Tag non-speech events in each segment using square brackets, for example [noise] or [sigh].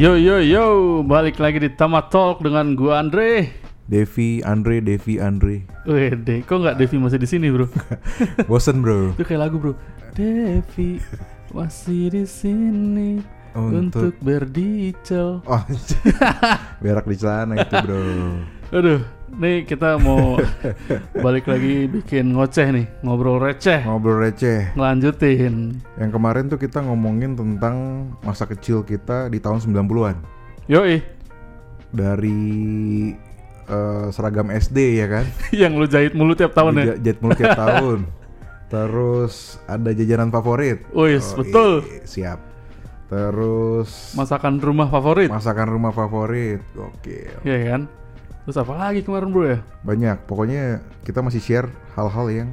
Yo yo yo, balik lagi di Tamat Talk dengan gua Andre. Devi, Andre, Devi, Andre. Wede, kok nggak Devi masih di sini bro? [laughs] Bosen bro. [laughs] Itu kayak lagu bro. Devi masih di sini untuk, Untuk- berdicel. Oh, [laughs] berak di celana itu bro. Aduh, nih kita mau [laughs] balik lagi bikin ngoceh nih, ngobrol receh, Ngobrol receh. ngelanjutin. Yang kemarin tuh kita ngomongin tentang masa kecil kita di tahun 90-an. Yoi, Dari eh, seragam SD ya kan. [laughs] yang lu jahit mulu tiap tahun ya. J- Jet mulu tiap [laughs] tahun. Terus ada jajanan favorit. Wis, Oh, betul. iya, siap. Terus Masakan rumah favorit. masakan rumah favorit. Oke. Iya kan? Terus apa lagi kemarin bro ya? Banyak. Pokoknya kita masih share hal-hal yang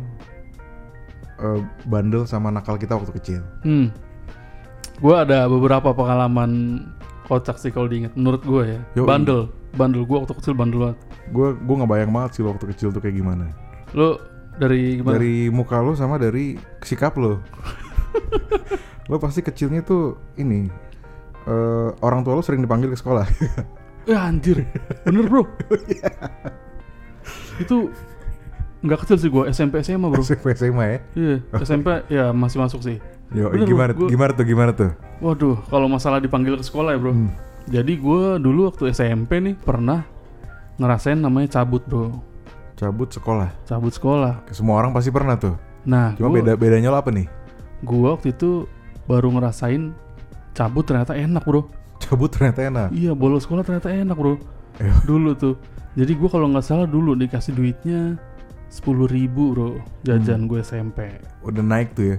eh, bandel sama nakal kita waktu kecil. Hmm. Gua ada beberapa pengalaman kocak sih kalau diingat menurut gue ya. Yoi. Bandel, bandel gua waktu kecil bandel banget. Gue gue nggak bayang banget sih lo waktu kecil tuh kayak gimana. Lu dari gimana? Dari muka lo sama dari sikap lo. [laughs] lo pasti kecilnya tuh ini eh, orang tua lo sering dipanggil ke sekolah. [laughs] Eh anjir, bener bro. [laughs] Itu nggak kecil sih gua SMP SMA bro. SMP SMA ya. Iya, [laughs] SMP ya masih masuk sih. Yo, Bener, gimana bro. Gua- gimana tuh gimana tuh? Waduh, kalau masalah dipanggil ke sekolah ya bro. Hmm. Jadi gua dulu waktu SMP nih pernah ngerasain namanya cabut bro. Cabut sekolah. Cabut sekolah. Semua orang pasti pernah tuh. Nah, Cuma gua- beda bedanya lo apa nih? gua waktu itu baru ngerasain cabut ternyata enak bro. Cabut ternyata enak. Iya bolos sekolah ternyata enak bro. Iya. Dulu tuh. Jadi gua kalau nggak salah dulu dikasih duitnya sepuluh ribu bro jajan gue SMP. Udah naik tuh ya.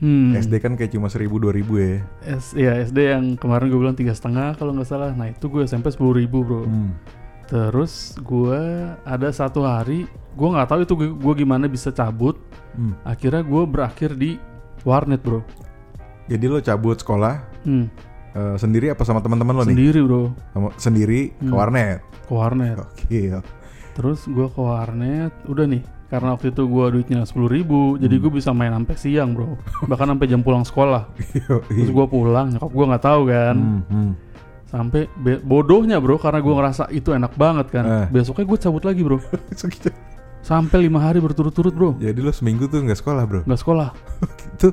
Hmm. SD kan kayak cuma seribu dua ribu ya. S, ya SD yang kemarin gue bilang tiga setengah kalau nggak salah. Nah itu gue SMP sepuluh ribu bro. Hmm. Terus gue ada satu hari gue nggak tahu itu gue gimana bisa cabut. Hmm. Akhirnya gue berakhir di warnet bro. Jadi lo cabut sekolah Hmm. Eh, sendiri apa sama teman-teman lo nih? Sendiri bro Sama- sendiri ke Hmm. warnet. ke warnet. Oke. Terus gue ke warnet, udah nih. Karena waktu itu gue duitnya sepuluh ribu, jadi Hmm. gue bisa main sampai siang bro. Bahkan sampai jam pulang sekolah. Terus Yoi. gue pulang, nyokap gue nggak tahu kan. Hmm, hmm. Sampai bodohnya bro, karena gue ngerasa itu enak banget kan. Eh. Besoknya gue cabut lagi bro. [laughs] Sampai lima hari berturut-turut bro, Jadi lo seminggu tuh nggak sekolah bro? nggak sekolah. [laughs] Itu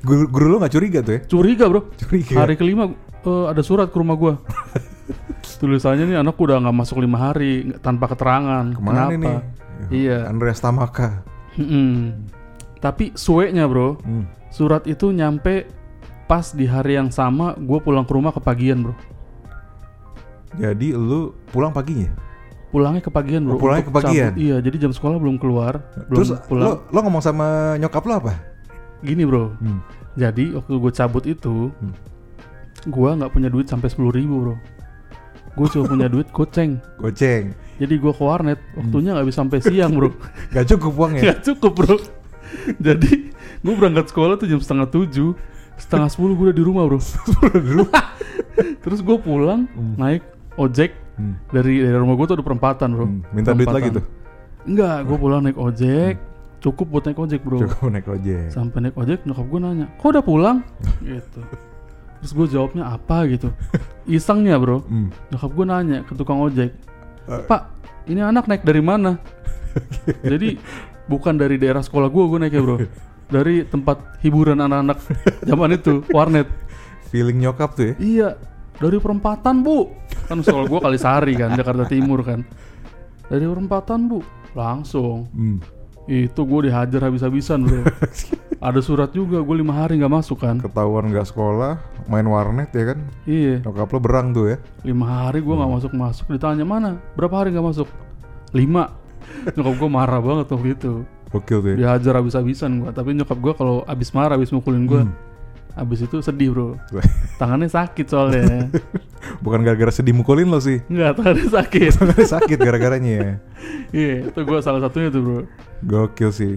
guru, guru lo nggak curiga tuh ya? Curiga bro. Curiga. Hari kelima eh, ada surat ke rumah gue. [laughs] Tulisannya nih anak udah nggak masuk lima hari tanpa keterangan. Ke mana Kenapa? nih? Iya. Andreas Tamaka. Mm-mm. Tapi suenya bro, Hmm. surat itu nyampe pas di hari yang sama gue pulang ke rumah kepagian bro. Jadi lu pulang paginya? Pulangnya kepagian bro. Oh, pulangnya kepagian? cabut. Iya, jadi jam sekolah belum keluar, belum Terus pulang. lo, lo ngomong sama nyokap lo apa? Gini bro, Hmm. jadi waktu gue cabut itu, Hmm. gue nggak punya duit sampai sepuluh ribu bro. Gue cuma punya duit [laughs] goceng. Goceng. Jadi gue ke warnet, waktunya nggak bisa sampai siang bro. [laughs] Gak cukup uangnya. Gak cukup bro. jadi gue berangkat sekolah tuh jam setengah tujuh, setengah sepuluh gue udah di rumah bro. [laughs] Terus gue pulang Hmm. naik ojek Hmm. dari dari rumah gue tuh ada perempatan bro. Hmm. Minta duit lagi tuh. Enggak, gue pulang naik ojek, cukup buat naik ojek bro. Cukup naik ojek. Sampai naik ojek nyokap gue nanya, kok udah pulang? [laughs] gitu. Terus gue jawabnya apa gitu. [laughs] Isengnya bro, Hmm. nyokap gue nanya ke tukang ojek, Eh. Pak, ini anak naik dari mana? [laughs] Jadi bukan dari daerah sekolah gue, gue naiknya bro. Dari tempat hiburan anak-anak zaman itu, warnet. Feeling nyokap tuh ya. Iya, dari perempatan bu. Kan sekolah gue Kalisari kan, Jakarta Timur kan. Dari perempatan bu, langsung. Hmm. Itu gue dihajar habis-habisan bro. [laughs] Ada surat juga, gue lima hari nggak masuk kan. Ketahuan nggak sekolah, main warnet ya kan. Iya, Nyokap lo berang tuh ya. lima hari gue nggak masuk-masuk. Ditanya mana? Berapa hari nggak masuk? Lima. Nyokap gue marah banget waktu itu. Gokil tuh ya. Dihajar habis-habisan gue. Tapi nyokap gue kalau abis marah, abis mukulin gue, Hmm. Abis itu sedih bro. [laughs] Tangannya sakit soalnya. [laughs] Bukan gara-gara sedih mukulin lo sih. Enggak, tangannya sakit. [laughs] Tangannya sakit gara-garanya ya. Iya, itu gue salah satunya tuh bro. Gokil sih.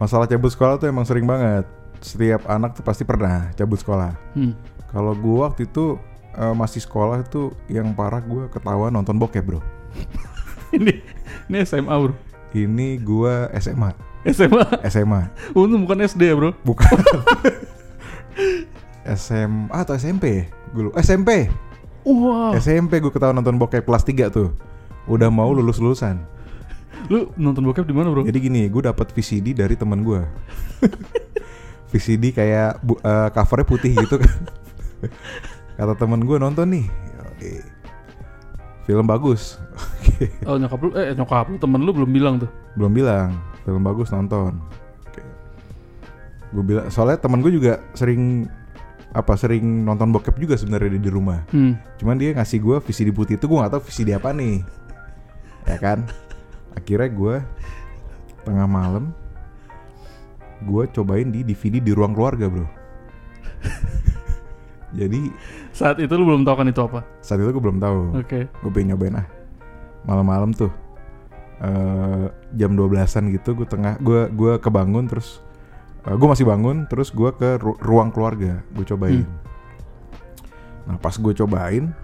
Masalah cabut sekolah tuh emang sering banget. Setiap anak tuh pasti pernah cabut sekolah. Hmm. Kalau gua waktu itu eh, masih sekolah itu yang parah gua ketahuan nonton bokep bro. Ini, ini SMA bro. Ini gua SMA. SMA. SMA. Untung bukan SD ya bro. Bukan. SMA atau SMP? Gue. SMP. Wah, SMP gue ketahuan nonton bokep kelas 3 tuh. Udah mau lulus lulusan. lu nonton bokep di mana bro? Jadi gini, gue dapat VCD dari teman gue. [laughs] VCD kayak bu, eh, covernya putih gitu kan. [laughs] Kata temen gue nonton nih. Oke. Film bagus. Oke. Oh nyokap lu, eh nyokap lu temen lu belum bilang tuh. Belum bilang. Film bagus nonton. Oke. Gue bilang soalnya temen gue juga sering apa sering nonton bokep juga sebenarnya di, di rumah. Hmm. Cuman dia ngasih gue VCD putih itu gue gak tahu VCD apa nih. Ya kan? Akhirnya gue tengah malam gue cobain di DVD di ruang keluarga bro. [laughs] Jadi Saat itu lu belum tahu kan itu apa? saat itu gue belum tahu. Oke. Gue pengen nyobain ah. Malam-malam tuh eh jam 12-an gitu gue tengah gue gua kebangun terus gue masih bangun terus gue ke ru- ruang keluarga gue cobain. Nah pas gue cobain,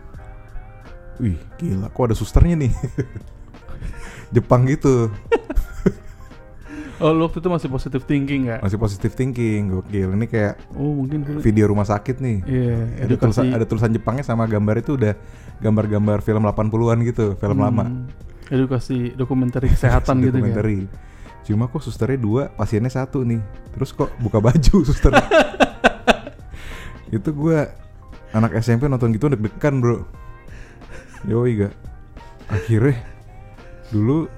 wih gila kok ada susternya nih. [laughs] Jepang gitu, Oh lu waktu itu masih positive thinking nggak? masih positive thinking, gokil. Ini kayak Oh mungkin video rumah sakit nih. Iya. Ada tulisan, ada tulisan Jepangnya sama gambar itu udah gambar-gambar film 80-an gitu, film lama. Hmm, Edukasi dokumenter kesehatan gitu. [laughs] Documentary. Cuma kok susternya dua, pasiennya satu nih. Terus kok buka baju [laughs] suster. itu gua anak SMP nonton gitu deg-degan bro. Yoi gak. Akhirnya dulu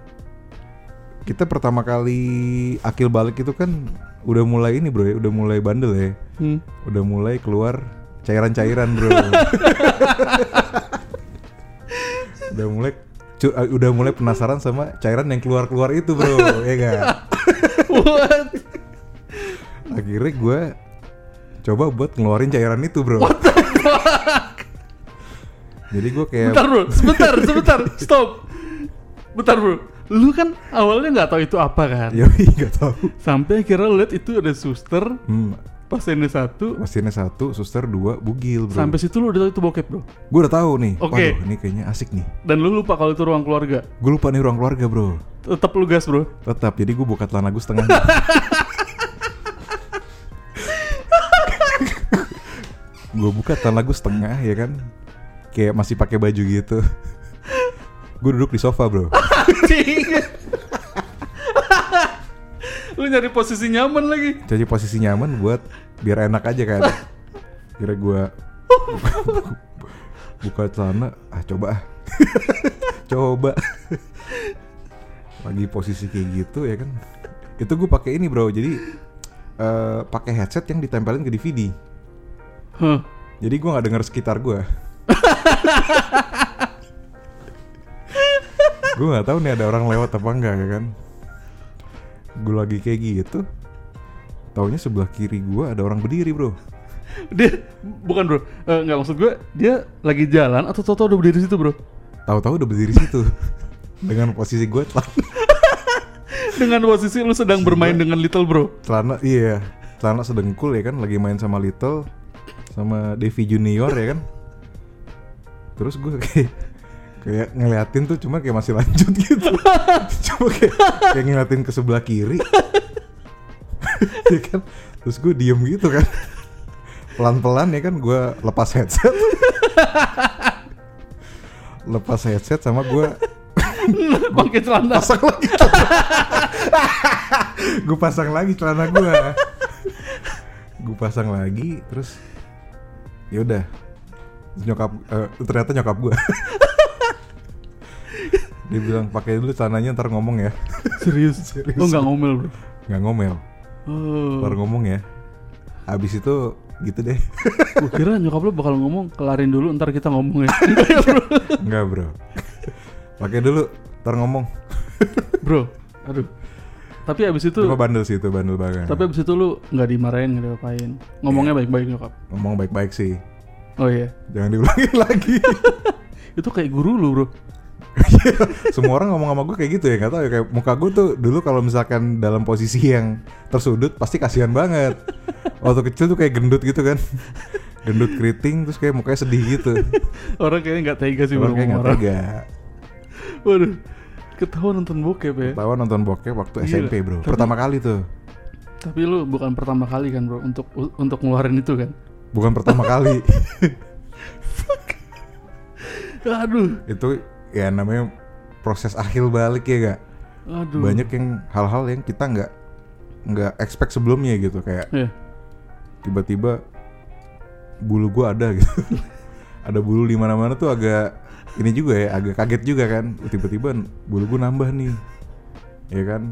kita pertama kali akil balik itu kan udah mulai ini bro ya, udah mulai bandel ya. Hmm. Udah mulai keluar cairan-cairan bro. [laughs] udah mulai udah mulai penasaran sama cairan yang keluar-keluar itu bro, [laughs] ya gak? What? Akhirnya gue coba buat ngeluarin cairan itu bro. Jadi gue kayak Bentar bro, sebentar, sebentar, stop. Bentar bro, lu kan awalnya nggak tahu itu apa kan? ya nggak tahu. Sampai akhirnya lu lihat itu ada suster, Hmm, pasiennya satu, pasiennya satu, suster dua, bugil bro. sampai situ lu udah tahu itu bokep bro. Gue udah tahu nih. Oke. Waduh, ini kayaknya asik nih. Dan lu lupa kalau itu ruang keluarga. Gue lupa nih ruang keluarga bro. Tetap lu gas bro. Tetap. Jadi gue buka celana gue setengah. [laughs] gue buka celana gue setengah ya kan. Kayak masih pakai baju gitu. gue duduk di sofa bro. Lu nyari posisi nyaman lagi. Jadi posisi nyaman buat biar enak aja kan. [laughs] Kira gue buka celana, ah coba ah. [laughs] coba. Lagi posisi kayak gitu ya kan. Itu gue pakai ini bro. Jadi eh, pakai headset yang ditempelin ke DVD. Huh. Jadi gue nggak denger sekitar gue. [laughs] gue nggak tahu nih ada orang lewat apa enggak ya kan. Gue lagi kayak gitu. Taunya sebelah kiri gue ada orang berdiri bro. Dia bukan bro, nggak maksud gue dia lagi jalan atau tau udah berdiri di situ bro. Tahu-tahu udah berdiri situ. [laughs] Dengan posisi gue celana, [laughs] Dengan posisi lu sedang bermain dengan little bro. celana iya celana sedengkul ya kan lagi main sama Little sama Devi Junior ya kan. Terus gue kayak kayak ngeliatin tuh cuma kayak masih lanjut gitu. [laughs] cuma kayak, kayak ngeliatin ke sebelah kiri. [laughs] ya kan. Terus gue diem gitu kan. Pelan-pelan ya kan gue lepas headset. lepas headset sama gue [laughs] Pakai celana. pasang lagi gue pasang lagi celana gue gue pasang lagi terus ya udah Terus nyokap eh, ternyata nyokap gue dia bilang pakai dulu celananya ntar ngomong ya Serius? [laughs] Serius. Oh nggak ngomel bro. nggak ngomel Oh. ntar ngomong ya abis itu gitu deh [laughs] Gue kira nyokap lu bakal ngomong kelarin dulu ntar kita ngomong ya. [laughs] Enggak bro. nggak bro pakai dulu ntar ngomong Bro, aduh. Tapi abis itu, cuma bandel sih itu bandel banget tapi abis itu lu nggak dimarahin nggak diapain. Ngomongnya baik-baik nyokap. ngomong baik-baik sih Oh iya. jangan diulangin lagi Itu kayak guru lu bro. Semua orang ngomong sama gue kayak gitu ya nggak tahu ya kayak muka gue tuh dulu kalau misalkan dalam posisi yang tersudut pasti kasihan banget. Waktu kecil tuh kayak gendut gitu kan. Gendut keriting terus kayak mukanya sedih gitu. Orang kayaknya nggak tega sih orang kayak nggak tega. Waduh. Ketahuan nonton bokep ya. tahu nonton bokep waktu Gila. SMP bro. Tapi- pertama kali tuh. Tapi lu bukan pertama kali kan bro untuk untuk ngeluarin itu kan. bukan pertama kali. [laughs] Aduh, Itu ya namanya proses akhir balik ya gak? aduh. Banyak yang hal-hal yang kita nggak nggak expect sebelumnya gitu kayak Iya. tiba-tiba bulu gua ada gitu. [laughs] ada bulu di mana-mana tuh agak ini juga ya, agak kaget juga kan. Tiba-tiba bulu gua nambah nih. Ya kan?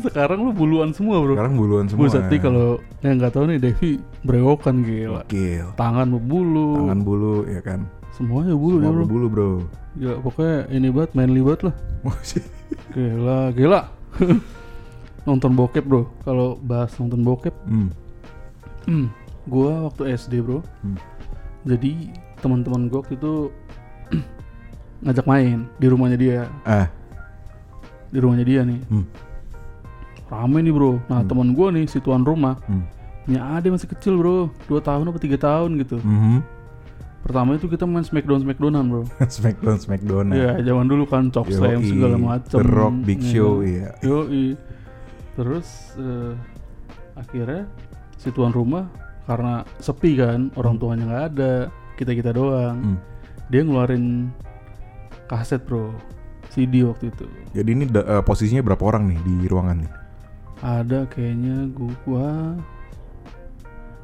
Sekarang lu buluan semua, Bro. Sekarang buluan semua. Buset nih kalau yang nggak tahu nih Devi brewokan gila. Gokil. Tangan berbulu. Tangan bulu ya kan. Semuanya bulu Semua ya, Bro. berbulu, Bro. Gila, pokoknya ini banget, manly banget lah. Gila, gila. [laughs] nonton bokep, Bro. Kalau bahas nonton bokep, Hmm. hmm, gua waktu SD, Bro. Hmm. Jadi teman-teman gua waktu itu [clears throat] ngajak main di rumahnya dia. Ah, Di rumahnya dia nih. hmm. Rame nih, Bro. Nah, Hmm. teman gua nih si tuan rumah Hmm. punya adik masih kecil, Bro. 2 tahun apa 3 tahun gitu. Mhm. Pertama itu kita main Smackdown Smackdownan, Bro. [laughs] Smackdown, Smackdown. Iya, zaman dulu kan Chop Slam segala macam. The Rock, Big Show, kan? iya. Yoi. Terus eh, akhirnya si tuan rumah karena sepi kan, orang tuanya nggak ada, kita kita doang. Hmm. Dia ngeluarin kaset bro, CD waktu itu. Jadi ini da- eh, posisinya berapa orang nih di ruangan nih? Ada kayaknya gua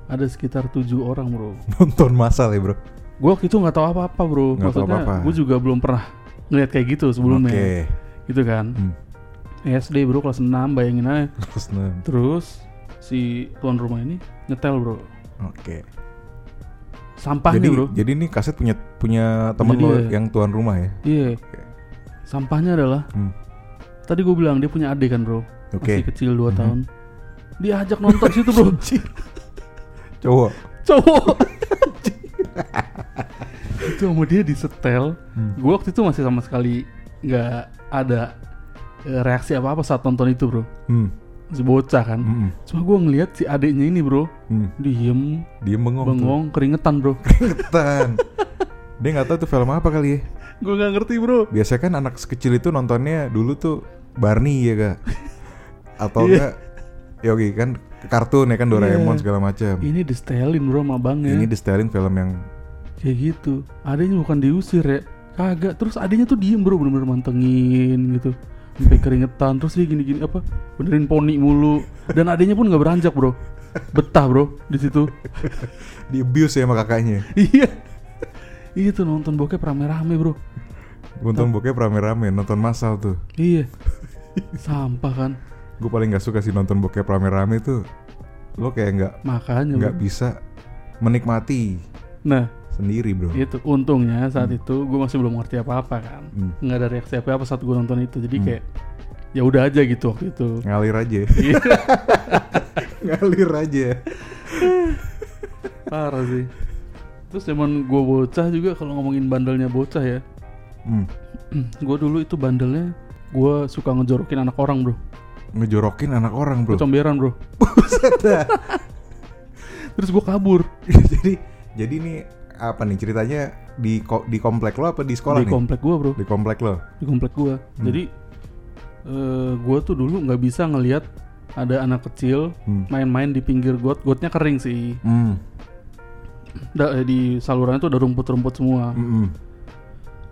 ada sekitar tujuh orang bro. [laughs] Nonton masal ya, Bro. Gua waktu itu nggak tahu apa-apa bro. Tahu Maksudnya apa-apa. gue juga belum pernah ngeliat kayak gitu sebelumnya. Oke. Gitu kan. Hmm. SD bro kelas 6 bayangin aja. [laughs] Terus, nah, Terus si tuan rumah ini nyetel bro. Oke. Sampahnya Jadi bro. jadi ini kaset punya punya temen Punya lo dia. yang tuan rumah ya. Iya. Oke. Sampahnya adalah Hmm. tadi gue bilang dia punya adik kan bro. Oke. Masih kecil 2 Mhm. tahun. Dia ajak nonton situ bro. Cowok. Cowok. [laughs] itu sama dia disetel. Hmm. Gue waktu itu masih sama sekali nggak ada eh, reaksi apa apa saat nonton itu bro. Hmm. Masih bocah kan. Mm-mm. Cuma gue ngeliat si adiknya ini bro. Hmm. Diem, Dia bengong. tuh. bengong, keringetan bro. Keringetan. [laughs] Dia nggak tahu tuh film apa kali ya. gue nggak ngerti bro. Biasanya kan anak sekecil itu nontonnya dulu tuh Barney ya kak. Atau Iya. enggak Yogi kan kartun ya kan Doraemon Iya. segala macam. Ini di setelin bro sama abangnya. Ini distelin film yang Kayak gitu. Adanya bukan diusir ya. Kagak. Terus adanya tuh diem bro, bener-bener mantengin gitu. Sampai keringetan. Terus dia gini-gini apa? Benerin poni mulu. Dan adanya pun nggak beranjak bro. Betah bro di situ. di abuse ya sama kakaknya. iya. Itu nonton bokep rame-rame bro. Nonton bokep rame-rame, nonton masal tuh. Iya. Sampah kan. Gue paling nggak suka sih nonton bokep rame-rame tuh. Lo kayak nggak Makanya nggak bisa menikmati Nah sendiri bro. itu untungnya saat itu gue masih belum ngerti apa-apa kan. Hmm. Nggak ada reaksi apa-apa saat gue nonton itu. Jadi Hmm. kayak ya udah aja gitu waktu itu. Ngalir aja. [laughs] Iya. [laughs] Ngalir aja. [laughs] Parah sih. Terus zaman gue bocah juga kalau ngomongin bandelnya bocah ya. Hmm. [clears throat] gue dulu itu bandelnya gue suka ngejorokin anak orang bro. Ngejorokin anak orang bro. Gue comberan bro. [laughs] Terus gue kabur jadi jadi nih apa nih ceritanya di ko- di komplek lo apa di sekolah di nih? komplek gue bro. Di komplek lo. Di komplek gue. Hmm. Jadi eh gue tuh dulu nggak bisa ngelihat ada anak kecil Hmm. main-main di pinggir got. Gotnya kering sih. Hmm. Da, eh, di salurannya tuh ada rumput-rumput semua. Hmm.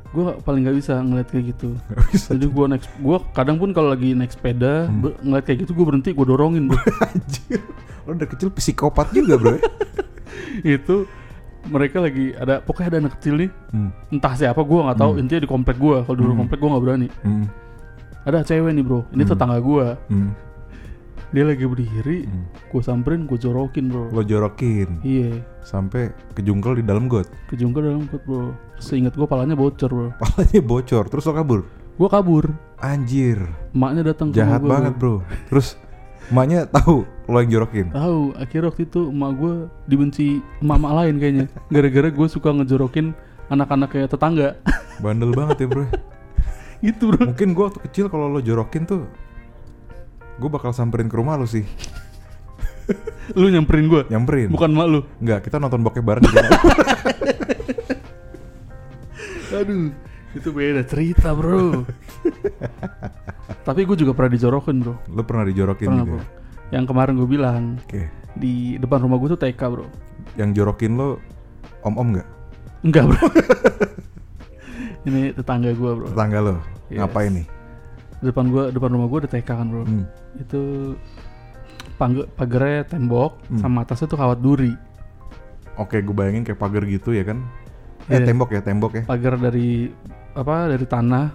Gue paling nggak bisa ngeliat kayak gitu. [laughs] Gak bisa. Jadi gue naik, gue kadang pun kalau lagi naik sepeda Hmm. ber- ngeliat kayak gitu gue berhenti gue dorongin bro. [laughs] Anjir. Lo dari kecil psikopat juga bro. ya? [laughs] itu mereka lagi ada pokoknya ada anak kecil nih Hmm. entah siapa gue nggak tahu Hmm. intinya di komplek gue kalau dulu Hmm. komplek gue nggak berani Hmm. ada cewek nih bro ini Hmm. tetangga gue Hmm. Dia lagi berdiri Hmm. gue samperin gue jorokin bro Lo jorokin iya sampai kejungkel di dalam got. kejungkel dalam kot bro seingat gue palanya bocor bro Palanya bocor terus lo kabur. gue kabur Anjir. emaknya datang Jahat gua, banget bro. Terus emaknya tahu lo yang jorokin. tahu akhirnya waktu itu emak gue dibenci emak-emak lain kayaknya gara-gara gue suka ngejorokin anak-anak kayak tetangga Bandel banget ya bro. [laughs] gitu bro Mungkin gua waktu kecil kalau lo jorokin tuh gue bakal samperin ke rumah lo sih. lu nyamperin gue Nyamperin. bukan mak lu Enggak, kita nonton bokep bareng di rumah. [laughs] Aduh, itu beda cerita bro. [laughs] Tapi gue juga pernah dijorokin bro. lo pernah dijorokin Pernah juga. bro. Yang kemarin gue bilang Oke. di depan rumah gue tuh TK bro. Yang jorokin lo om-om nggak? Enggak bro. [laughs] ini tetangga gue bro. Tetangga lo. Yes. Ngapain nih? Depan gua, depan rumah gue ada TK kan bro. Hmm. Itu pagernya tembok Hmm. sama atasnya tuh kawat duri. Oke, gue bayangin kayak pagar gitu ya kan. Eh Iya. tembok ya, tembok ya. Pagar dari apa dari tanah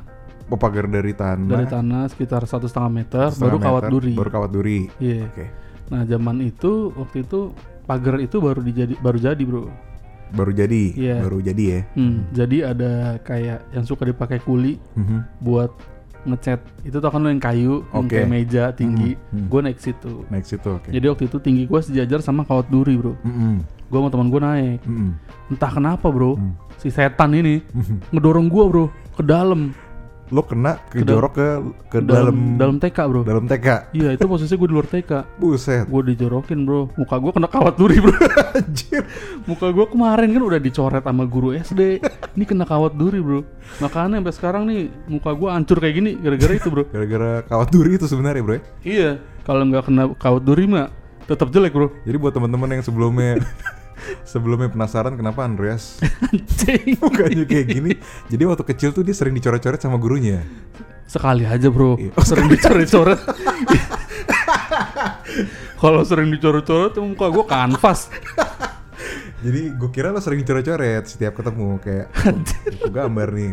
Oh, pagar dari tanah. dari tanah sekitar satu setengah meter setengah baru kawat duri. Baru kawat duri. Iya. Oke. Nah zaman itu waktu itu pagar itu baru dijadi baru jadi bro. Baru jadi, Iya. baru jadi ya. Hmm, Jadi ada kayak yang suka dipakai kuli Mhm. buat ngecat. Itu tuh kan lo yang kayu, yang kayak meja tinggi. Hmm, hmm. Gue naik situ. Naik situ, oke. Jadi waktu itu tinggi gue sejajar sama kawat duri bro. Mhm. Gue sama teman gue naik. Mhm. Entah kenapa bro, Hmm. si setan ini Mhm. ngedorong gue bro ke dalam, Lo kena Ke kejorok ke ke dalam dalam TK bro. dalam TK. Iya itu posisi gue di luar TK. Buset. Gue dijorokin bro, muka gue kena kawat duri bro. [laughs] Anjir. muka gue kemarin kan udah dicoret sama guru SD, ini kena kawat duri bro. Makanya sampai sekarang nih muka gue hancur kayak gini gara-gara itu bro. Gara-gara kawat duri itu sebenarnya, Bro. ya. iya, kalau nggak kena kawat duri mah tetap jelek bro. Jadi buat teman-teman yang sebelumnya [laughs] sebelumnya penasaran kenapa Andreas mukanya kayak gini. Jadi waktu kecil tuh dia sering dicoret-coret sama gurunya. Sekali aja bro, Iya. [laughs] sering dicoret-coret. Kalau sering dicoret-coret muka gue kanvas. Jadi gue kira lo sering dicoret-coret setiap ketemu kayak oh, gambar nih.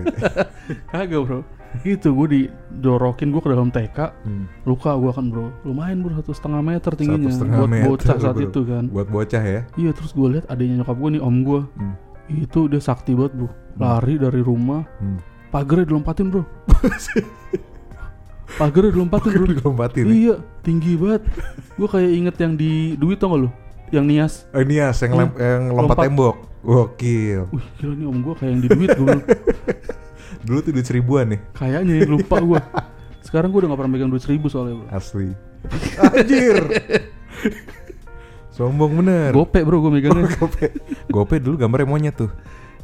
Kagak bro. Gitu gue dijorokin gue ke dalam TK. Hmm. Luka gue kan bro. Lumayan bro satu setengah meter tingginya. Satu setengah buat meter, bocah saat bro. itu kan. Buat bocah ya. Iya terus gue lihat adanya nyokap gue nih om gue. Hmm. Itu dia sakti banget bro. Lari dari rumah. Hmm. Pagernya dilompatin bro. [laughs] Pagernya dilompatin bro. Dilompatin. ya? Iya tinggi banget. Gue kayak inget yang di Duit tau gak lu? Yang Nias. Ini ya, yang, lem- yang lompat, Lompat. tembok. Gokil. Wih gila nih om gue kayak yang di Duit gue. [laughs] Dulu tuh duit seribuan nih, Kayaknya ya, lupa gue. Sekarang gue udah gak pernah megang duit seribu soalnya bro. asli. Anjir. Sombong bener. Gope bro gue megangnya. Gope. Gope dulu gambarnya monyet tuh.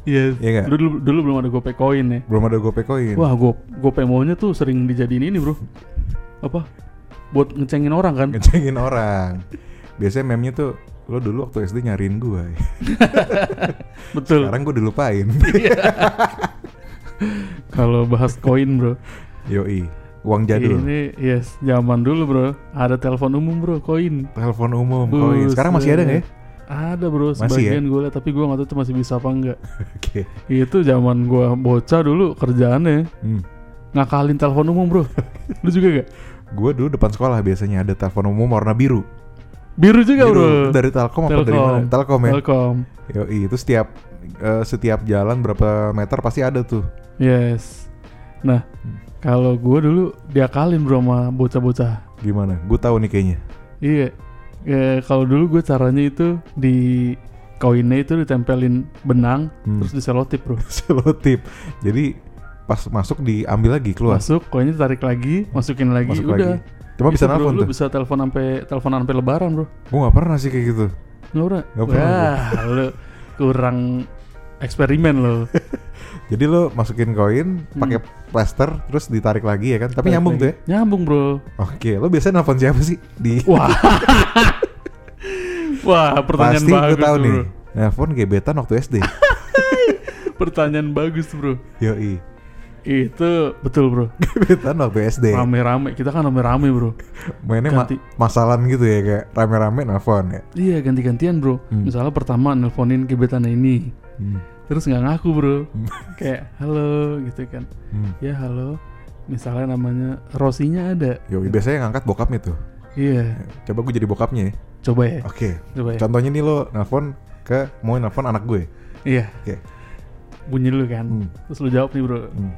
Iya. Iya nggak? dulu, dulu belum ada gope koin ya. Belum ada Gope koin. Wah go, gope maunya tuh sering dijadiin ini bro. Apa? Buat ngecengin orang kan? Ngecengin orang. Biasanya meme-nya tuh lo dulu waktu SD nyariin gue. [laughs] Betul. Sekarang gue dilupain. [laughs] [laughs] Kalau bahas koin bro. Yoi. Uang jadul. Ini yes zaman dulu bro. Ada telepon umum bro koin. Telepon umum koin. Sekarang masih ada nggak ya? Ada bro. Masih ya? Sebagian gue liat tapi gue nggak tahu tuh masih bisa apa enggak. [laughs] Oke. Itu zaman gue bocah dulu kerjaannya Hmm. ngakalin telepon umum bro. [laughs] Lu juga gak? Gue dulu depan sekolah biasanya ada telepon umum warna biru. Biru juga Biru. bro. Dari Telkom apa dari mana? Telkom ya. Telkom. Yoi, itu setiap eh, setiap jalan berapa meter pasti ada tuh. Yes. Nah, kalau gue dulu diakalin bro sama bocah-bocah. Gimana? Gue tahu nih kayaknya. Iya. Ya, kalau dulu gue caranya itu di koinnya itu ditempelin benang Hmm. terus diselotip bro. [laughs] Selotip. Jadi pas masuk diambil lagi keluar. Masuk, koinnya tarik lagi, masukin lagi, Masuk udah. lagi. Cuma bisa nelfon lu tuh. bisa telepon sampai telepon sampai lebaran bro. Gue gak pernah sih kayak gitu. Nggak pernah. Nggak pernah Wah, lu kurang eksperimen lo. [laughs] Jadi lo masukin koin, pakai plaster, terus ditarik lagi ya kan? Tapi nyambung tuh ya? Nyambung bro. Oke, lo biasanya nelfon siapa sih? Di [laughs] Wah. [laughs] Wah, pertanyaan Pasti gue bagus tahu tuh, nih. bro. Nelfon gebetan waktu SD. Pertanyaan bagus bro. Yoi. Itu betul bro. Gebetan waktu SD. Rame-rame, kita kan rame-rame bro. Mainnya ma Ganti. masalan gitu ya kayak rame-rame nelfon ya. Iya ganti-gantian bro. Hmm. Misalnya pertama nelponin gebetannya ini, Hmm. terus nggak ngaku bro. Hmm. [laughs] Kayak halo gitu kan. Hmm. Ya halo. Misalnya namanya Rosinya ada. Yoi, biasanya yang ngangkat bokapnya tuh. Iya. Coba gue jadi bokapnya ya. Coba ya. Oke. Coba ya. Contohnya nih lo nelfon ke mau nelfon anak gue. Iya. Oke. Bunyi dulu kan. Hmm. Terus lu jawab nih bro. Hmm.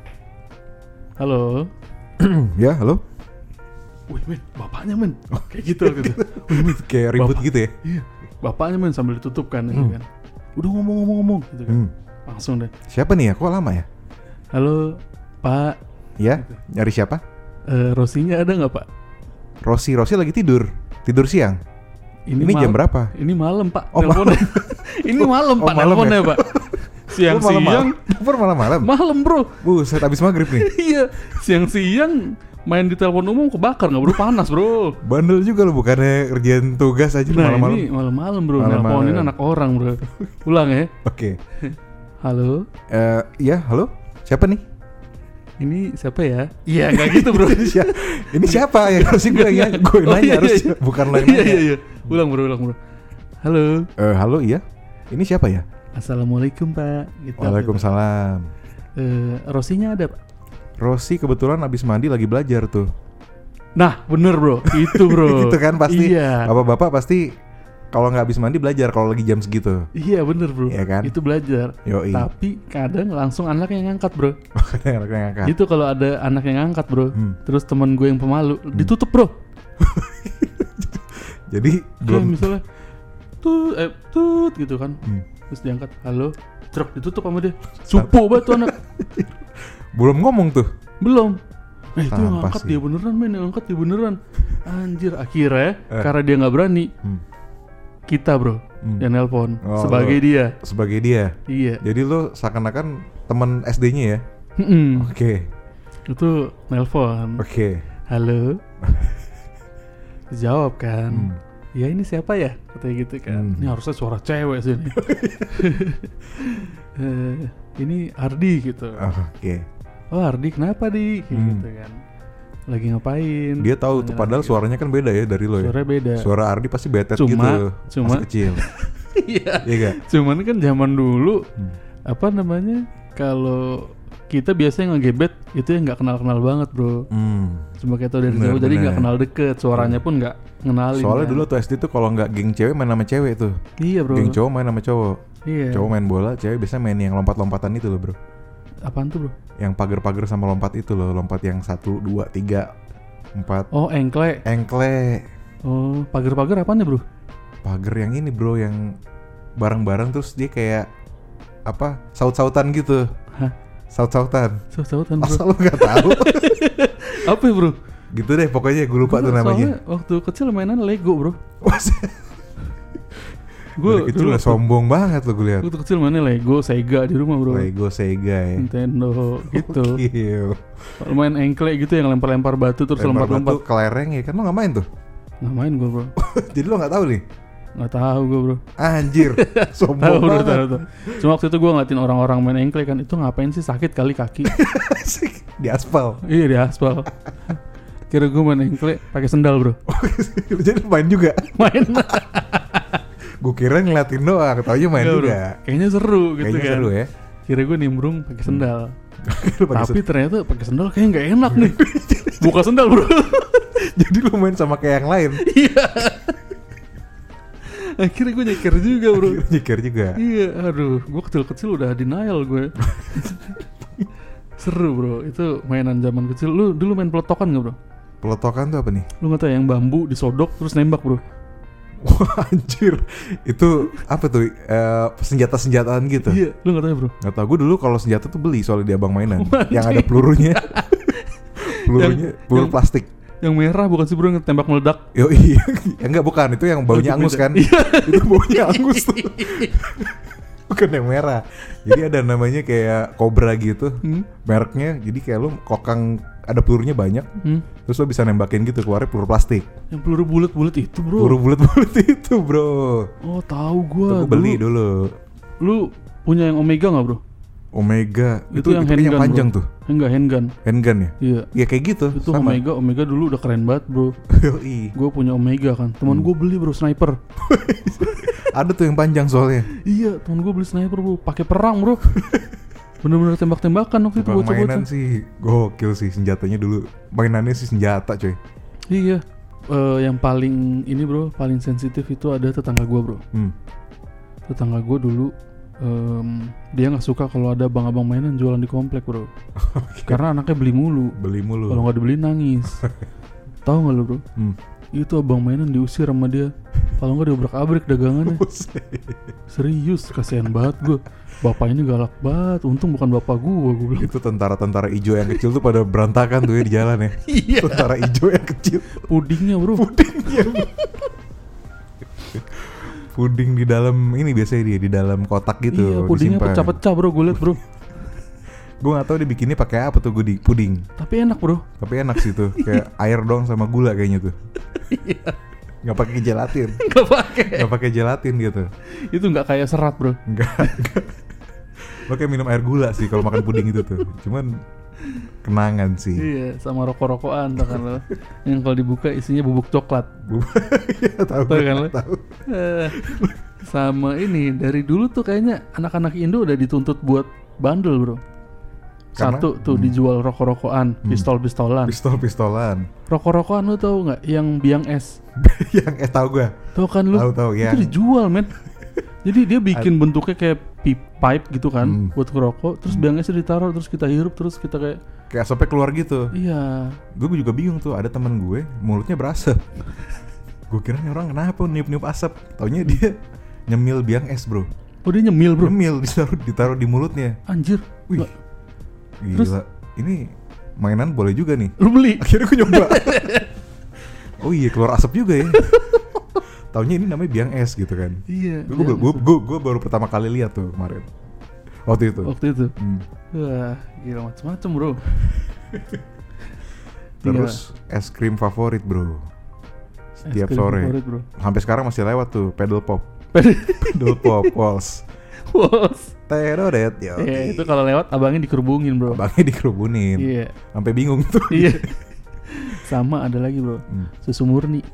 Halo. [clears throat] ya, halo. Wih men, bapaknya men. Kayak gitu gitu. Wih [laughs] men, Kayak ribut Bapak. gitu ya. Iya. Bapaknya men sambil ditutup kan gitu Hmm. kan. Udah ngomong-ngomong-ngomong gitu kan. Hmm. Langsung deh. Siapa nih ya? Kok lama ya? Halo Pak, Ya, nyari siapa? eh, Rosinya ada nggak Pak? Rosi, Rosi lagi tidur. Tidur siang. Ini, jam mal- berapa? Ini malam Pak. Oh, Teleponnya. [laughs] ini malam Oh, Pak. malam Teleponnya ya? Pak. [laughs] Siang-siang. Telepon malam-malam. Malam bro. Buset, habis maghrib nih. [laughs] iya. Siang-siang main di telepon umum kebakar nggak bro panas bro. Bandel juga lo bukannya kerjaan tugas aja Nah malam-malam. ini malam-malam bro. Malam-malam. Nelponin anak orang bro. Ulang ya. Oke. [laughs] Halo, Eh, iya, halo? Siapa nih? ini siapa ya? Iya, nggak gitu bro. [laughs] ini, siapa? ini siapa ya? Harusnya gue nanya, gue yang Oh, nanya iya, harusnya, iya. bukan lo yang Iya, nanya. iya, iya. Ulang bro, ulang bro. Halo, Eh, halo, iya? Ini siapa ya? assalamualaikum pak. Gitu, Waalaikumsalam. Eh, Rosinya ada pak? Rosi kebetulan abis mandi lagi belajar tuh. Nah, bener bro, itu bro. [laughs] gitu kan pasti. Iya, Bapak-bapak pasti kalau nggak habis mandi belajar kalau lagi jam segitu. iya bener bro. Iya kan? Itu belajar. Yoi. Tapi kadang langsung anak yang ngangkat bro. [laughs] Anaknya ngangkat. Itu kalau ada anak yang ngangkat bro. Hmm. Terus teman gue yang pemalu ditutup bro. [laughs] Jadi Kayak belum misalnya tut eh tut gitu kan. Hmm. Terus diangkat, halo, truk ditutup sama dia. Supo banget tuh anak. Belum ngomong tuh. Belum. Nah itu yang Sampah angkat sih. dia beneran men, yang angkat dia beneran. Anjir, akhirnya Eh. karena dia nggak berani, Hmm. kita bro Hmm. yang nelpon Oh, sebagai lo- dia. Sebagai dia. Iya. Jadi lo seakan-akan teman SD-nya ya. Mm-mm. Oke. Itu nelpon. Oke. Halo. [laughs] Jawab kan. Hmm. Ya ini siapa ya? Katanya gitu kan. Hmm. Ini harusnya suara cewek sih ini. [laughs] [laughs] Eh, ini Ardi gitu. Oke. Oh Ardi kenapa di? Kayak Hmm. gitu kan. Lagi ngapain? Dia tahu tuh padahal lagi. suaranya kan beda ya dari lo ya. Suaranya beda. Suara Ardi pasti betet Cuma- gitu. cuma- Masih kecil. [laughs] Iya. Iya gak? Cuman kan zaman dulu Hmm. apa namanya? Kalau kita biasanya ngegebet itu yang nggak kenal-kenal banget bro. Hmm. Cuma kayak tau dari Bener, jauh jadi nggak kenal deket. Suaranya pun nggak ngenalin. Soalnya kan. dulu tuh SD tuh kalau nggak geng cewek main sama cewek tuh. Iya bro. Geng cowok main sama cowok. Iya. Cowok main bola, cewek biasanya main yang lompat-lompatan itu loh bro. Apaan tuh bro? Yang pagar-pagar sama lompat itu loh, lompat yang satu, dua, tiga, empat. Oh engkle. Engkle, Oh pagar-pagar apaan ya bro? pagar yang ini bro, yang bareng-bareng terus dia kayak apa? Saut-sautan gitu. Hah? Saut-sautan. Saut-sautan. Masa lu nggak tahu? [laughs] Apa ya bro? gitu deh pokoknya gue lupa tuh Gua namanya. soalnya waktu kecil mainan Lego bro. [laughs] Gue Gue kecil udah sombong banget lo gue lihat. waktu kecil mainnya Lego, Sega di rumah bro. Lego Sega ya. Nintendo [laughs] gitu. Kalau main engkle gitu yang lempar-lempar batu terus Lempar lompat-lompat. batu kelereng ya kan lo nggak main tuh. Nggak main gue bro. [laughs] Jadi lo nggak tahu nih. Nggak tahu gue bro. Anjir, [laughs] Tahu sombong bro, banget. tahu, tahu. Cuma waktu itu gue ngeliatin orang-orang main engkle kan itu ngapain sih sakit kali kaki. Di aspal. iya di aspal. Kira gue main engkle pakai sendal bro. Jadi main juga. Main. Gue kira ngeliatin doang, taunya main bro. juga. Kayaknya seru gitu Kayaknya kan. seru ya. Kira gue nimbrung pakai sendal. Lu [laughs] pakai Tapi ternyata pakai sendal kayak nggak enak nih. [laughs] Buka sendal bro. [laughs] Jadi lu main sama kayak yang lain. Iya. Akhirnya gue nyeker juga bro. Akhirnya Nyeker juga. iya, aduh, gue kecil-kecil udah denial gue. Seru bro, itu mainan zaman kecil. Lu dulu main pelotokan gak bro? Pelotokan tuh apa nih? Lu nggak tahu yang bambu disodok terus nembak bro? Wah anjir, itu apa tuh? Eh, senjata-senjataan gitu. Iya, lu nggak tahu ya, bro? Gak tau, gue dulu kalau senjata tuh beli soalnya di abang mainan. [laughs] Yang ada pelurunya. [laughs] pelurunya, Yang- peluru yang- plastik. Yang merah bukan sih bro yang tembak meledak? Yo iya, ya, [laughs] enggak bukan itu yang baunya Oh, angus kan? Iya. itu baunya angus tuh. bukan yang merah. Jadi ada namanya kayak Cobra gitu, Hmm? mereknya. Jadi kayak lu kokang ada pelurunya banyak, Hmm? Terus lo bisa nembakin gitu keluarnya peluru plastik. Yang peluru bulat-bulat itu bro? Peluru bulat-bulat [laughs] itu bro. Oh tahu Itu gue. gue beli dulu. Lu punya yang Omega nggak bro? Omega Itu yang itu handgun, panjang bro. tuh, Enggak handgun. handgun ya? Iya. Ya kayak gitu. Itu sama. Omega, Omega dulu udah keren banget bro. [laughs] Yoi. Gue punya Omega kan. Teman Hmm. gue beli bro sniper. [laughs] Ada tuh yang panjang soalnya. iya, teman gue beli sniper bro. Pakai perang bro. Bener-bener tembak-tembakan waktu itu bocah-bocah. mainan sih gokil sih senjatanya dulu. Mainannya sih senjata coy. Iya. Eh, yang paling ini bro, paling sensitif itu ada tetangga gue bro. Hmm. Tetangga gue dulu em, dia nggak suka kalau ada abang-abang mainan jualan di komplek bro. [laughs] Karena anaknya beli mulu. Beli mulu. Kalau nggak dibeli nangis. [laughs] Tahu nggak lo bro? Hmm. Itu abang mainan diusir sama dia. Kalau nggak diobrak-abrik dagangannya. [laughs] Buset. Serius, kasihan banget gue. Bapaknya galak banget. Untung bukan bapak gue, gue bilang. itu tentara-tentara hijau yang kecil tuh pada berantakan tuh ya di jalan ya. [laughs] Iya. Tentara hijau yang kecil. Pudingnya bro. Pudingnya. Puding di dalam ini biasanya dia di dalam kotak gitu. iya, pudingnya pecah-pecah bro. Gue liat bro. [laughs] Gue gak tahu dia bikinnya pakai apa tuh gue puding. Tapi enak bro. Tapi enak sih tuh, kayak [laughs] air dong sama gula kayaknya tuh. Iya. Gak pakai gelatin. Gak pakai. Gak pakai gelatin gitu. Itu nggak kayak serat bro. Enggak. Lo kayak minum air gula sih kalau makan puding itu tuh. Cuman kenangan sih. Iya, sama rokok-rokokan tau kan lo. Yang kalau dibuka isinya bubuk coklat. [laughs] Iya, tahu gue, kan lo? tahu. Eh, sama ini dari dulu tuh kayaknya anak-anak Indo udah dituntut buat bandel, Bro. Karena- Satu tuh hmm. dijual rokok-rokokan, pistol-pistolan. Pistol-pistolan. Rokok-rokokan lu tahu nggak yang biang es? [laughs] yang eh tahu gue. Tahu kan lu? Tahu tahu Itu yang dijual, men. Jadi dia bikin bentuknya kayak pi- pipe gitu kan Hmm. buat ngerokok, terus biang esnya ditaruh, terus kita hirup, terus kita kayak kayak asapnya keluar gitu. iya. Gue juga bingung tuh ada teman gue mulutnya berasap. [laughs] gue kira nih orang kenapa niup-niup asap. Taunya dia nyemil biang es bro. Oh dia nyemil, Bro. Nyemil ditaruh ditaruh di mulutnya. Anjir. Wih, Nggak- gila. Terus? Ini mainan boleh juga nih. Lu beli? Akhirnya gue nyoba. [laughs] oh iya keluar asap juga ya. [laughs] Taunya ini namanya biang es gitu kan. Iya. Gue gue gue baru pertama kali lihat tuh kemarin. Waktu itu. Waktu itu. Hmm. Wah, gila macem-macem, Bro. [laughs] Terus es krim favorit bro. Es Setiap krim sore. favorit, Bro. Sampai sekarang masih lewat tuh pedal pop. pedal [laughs] pop walls. [laughs] Bos. Terodet yo. Iya, itu kalau lewat abangnya dikerubungin, Bro. Abangnya dikerubunin. Iya. Sampai bingung tuh. Iya. Sama ada lagi, Bro. Hmm. Susu murni.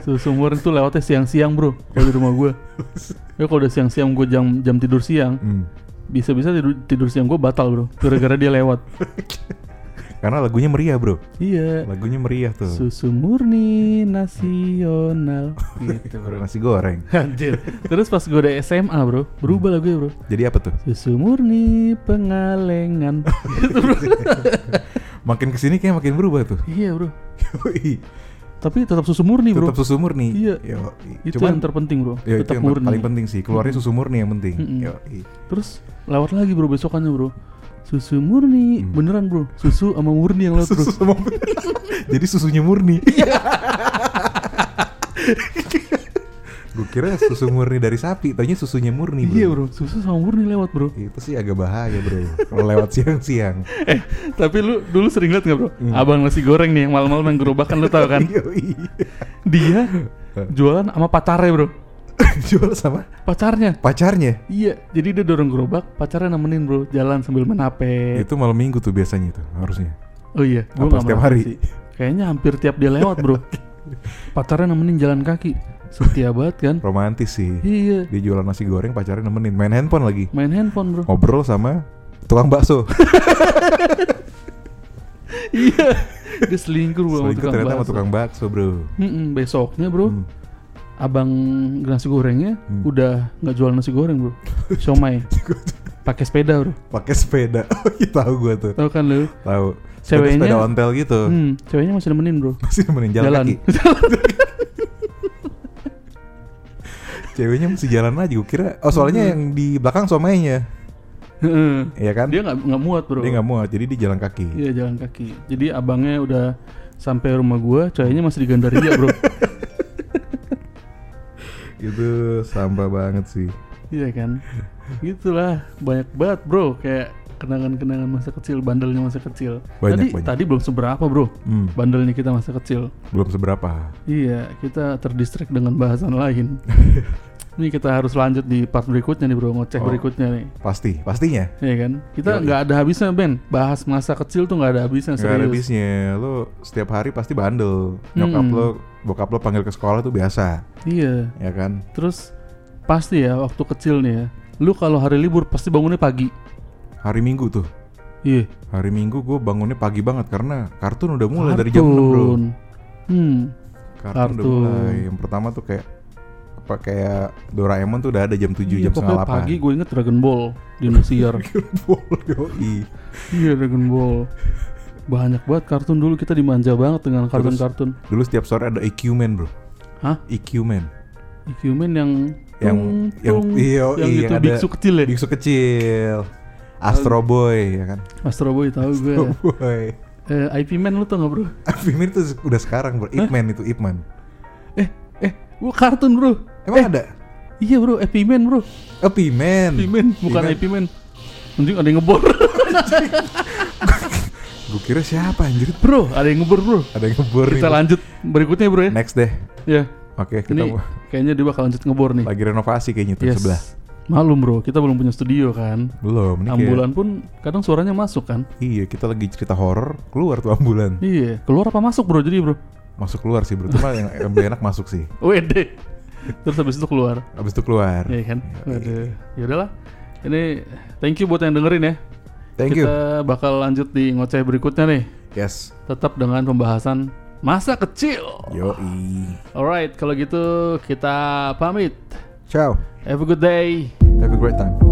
Susu murni tuh lewatnya siang-siang, Bro. Kalau di rumah gue. [laughs] Ya kalau udah siang-siang gue jam jam tidur siang, Hmm. bisa-bisa tidur, tidur siang gue batal, Bro. Gara-gara dia lewat. [laughs] Karena lagunya meriah bro. Iya. Lagunya meriah tuh. Susu murni nasional [laughs] gitu, Bro. nasi goreng. Anjir. Terus pas gue udah SMA, Bro, berubah lagunya, Bro. Jadi apa tuh? Susu murni pengalengan. gitu, Bro. Makin ke sini kayak makin berubah tuh. iya, Bro. Tapi tetap susu murni, Bro. Tetap susu murni. Iya. Yoi. Itu yang terpenting, Bro. itu tetap yang murni. paling penting sih. Keluarnya susu murni yang penting. Mm-mm. Yoi. Terus lewat lagi, Bro, besokannya, Bro. Susu murni, Hmm. beneran, Bro. Susu sama murni yang lewat Susu sama [laughs] Jadi susunya murni. [laughs] Gue kira susu murni dari sapi, taunya susunya murni bro. Iya, Bro. Susu sama murni lewat, Bro. Itu sih agak bahaya bro. Kalau lewat siang-siang. [laughs] Eh, tapi lu dulu sering liat gak, Bro? Hmm. Abang nasi goreng nih yang malam-malam yang gerobakan lu tau kan? [laughs] Yoi. Dia jualan sama pacarnya, Bro. [laughs] Jual sama Pacarnya. pacarnya. Iya, jadi dia dorong gerobak, pacarnya nemenin bro, jalan sambil HP. Itu malam minggu tuh biasanya tuh harusnya. Oh iya, gua nggak setiap hari? sih. Kayaknya hampir tiap dia lewat bro. pacarnya nemenin jalan kaki, setia banget kan? Romantis sih. Iya, Dia jualan nasi goreng, pacarnya nemenin main handphone lagi. main handphone bro. Ngobrol sama tukang bakso. [laughs] iya, dia selingkuh bro sama Selingkuh tukang ternyata sama bakso. tukang bakso bro. Mm-mm, besoknya bro, Hmm. abang nasi gorengnya Hmm. udah nggak jual nasi goreng bro, siomay, [laughs] pakai sepeda bro. Pakai sepeda. [laughs] Oh iya tahu gue tuh. Tahu kan lu? Tahu. Ceweknya- sepeda ontel gitu. Hmm, ceweknya masih nemenin bro. Masih nemenin jalan, Jalan. kaki. Ceweknya masih jalan aja gue kira. Oh soalnya yang di belakang somainya, Heeh. ya kan? dia nggak nggak muat bro. Dia nggak muat, jadi dia jalan kaki. Iya jalan kaki. Jadi abangnya udah sampai rumah gua, cowoknya masih di Gandaria bro. [laughs] Itu sampah banget sih. iya kan. Gitulah banyak banget bro. Kayak kenangan-kenangan masa kecil, bandelnya masa kecil. Banyak, tadi banyak. tadi belum seberapa bro. Hmm, Bandelnya kita masa kecil. belum seberapa. Iya, kita terdistract dengan bahasan lain. [laughs] Ini kita harus lanjut di part berikutnya nih bro, ngoceh Oh. berikutnya nih. Pasti, pastinya. Iya kan? Kita nggak ada habisnya Ben. Bahas masa kecil tuh nggak ada habisnya Gak ada habisnya. Lo setiap hari pasti bandel. Nyokap Hmm. lo, bokap lo panggil ke sekolah tuh biasa, Iya. ya kan? Terus pasti ya waktu kecil nih ya. Lu kalau hari libur pasti bangunnya pagi. Hari Minggu tuh. Iya. Hari Minggu gue bangunnya pagi banget karena kartun udah mulai dari jam 6 bro. Kartun. Hmm. Kartun, udah Kartun. mulai. Yang pertama tuh kayak apa kayak Doraemon tuh udah ada jam 7 Iya, jam setengah 8. pagi gue inget Dragon Ball di Indosiar. [laughs] Yoi. iya Dragon Ball. Banyak banget kartun dulu kita dimanja banget dengan kartun-kartun. Dulu setiap sore ada EQ Man bro. Hah? EQ Man. IQ Man yang Yang tung, yang tung, iya, yang itu ada biksu kecil ya. Biksu kecil. Astro Boy ya kan. Astro Boy tahu gue. Astro Boy. eh, IP Man lu tau gak bro? [laughs] Film itu udah sekarang bro. Ip Man itu Ip Man. Eh, eh, gua kartun bro. Emang Eh, ada? Iya bro, IP Man bro. Oh Pimen. IP Man, bukan. IP Man. Anjing ada yang ngebor. [laughs] Gue kira siapa anjir? bro, ada yang ngebor bro. Ada yang ngebor nih. Kita lanjut berikutnya bro ya. Next deh. Ya, Oke, kita ini kayaknya dia bakal lanjut ngebor nih. lagi renovasi kayaknya tuh Yes. sebelah. Malum bro, kita belum punya studio kan. Belum, kayak- Ambulan pun kadang suaranya masuk kan. Iya, kita lagi cerita horor, keluar tuh ambulan. Iya, keluar apa masuk bro jadi bro? Masuk keluar sih, bro. Cuma yang, [laughs] lebih enak masuk sih. Wede. Terus habis itu keluar. Abis itu keluar. Iya kan? Waduh. Ya udahlah. Ini thank you buat yang dengerin ya. Thank you. kita bakal lanjut di ngoceh berikutnya nih. Yes. Tetap dengan pembahasan masa kecil. Yoi. Alright, kalau gitu kita pamit. Ciao. Have a good day. Have a great time.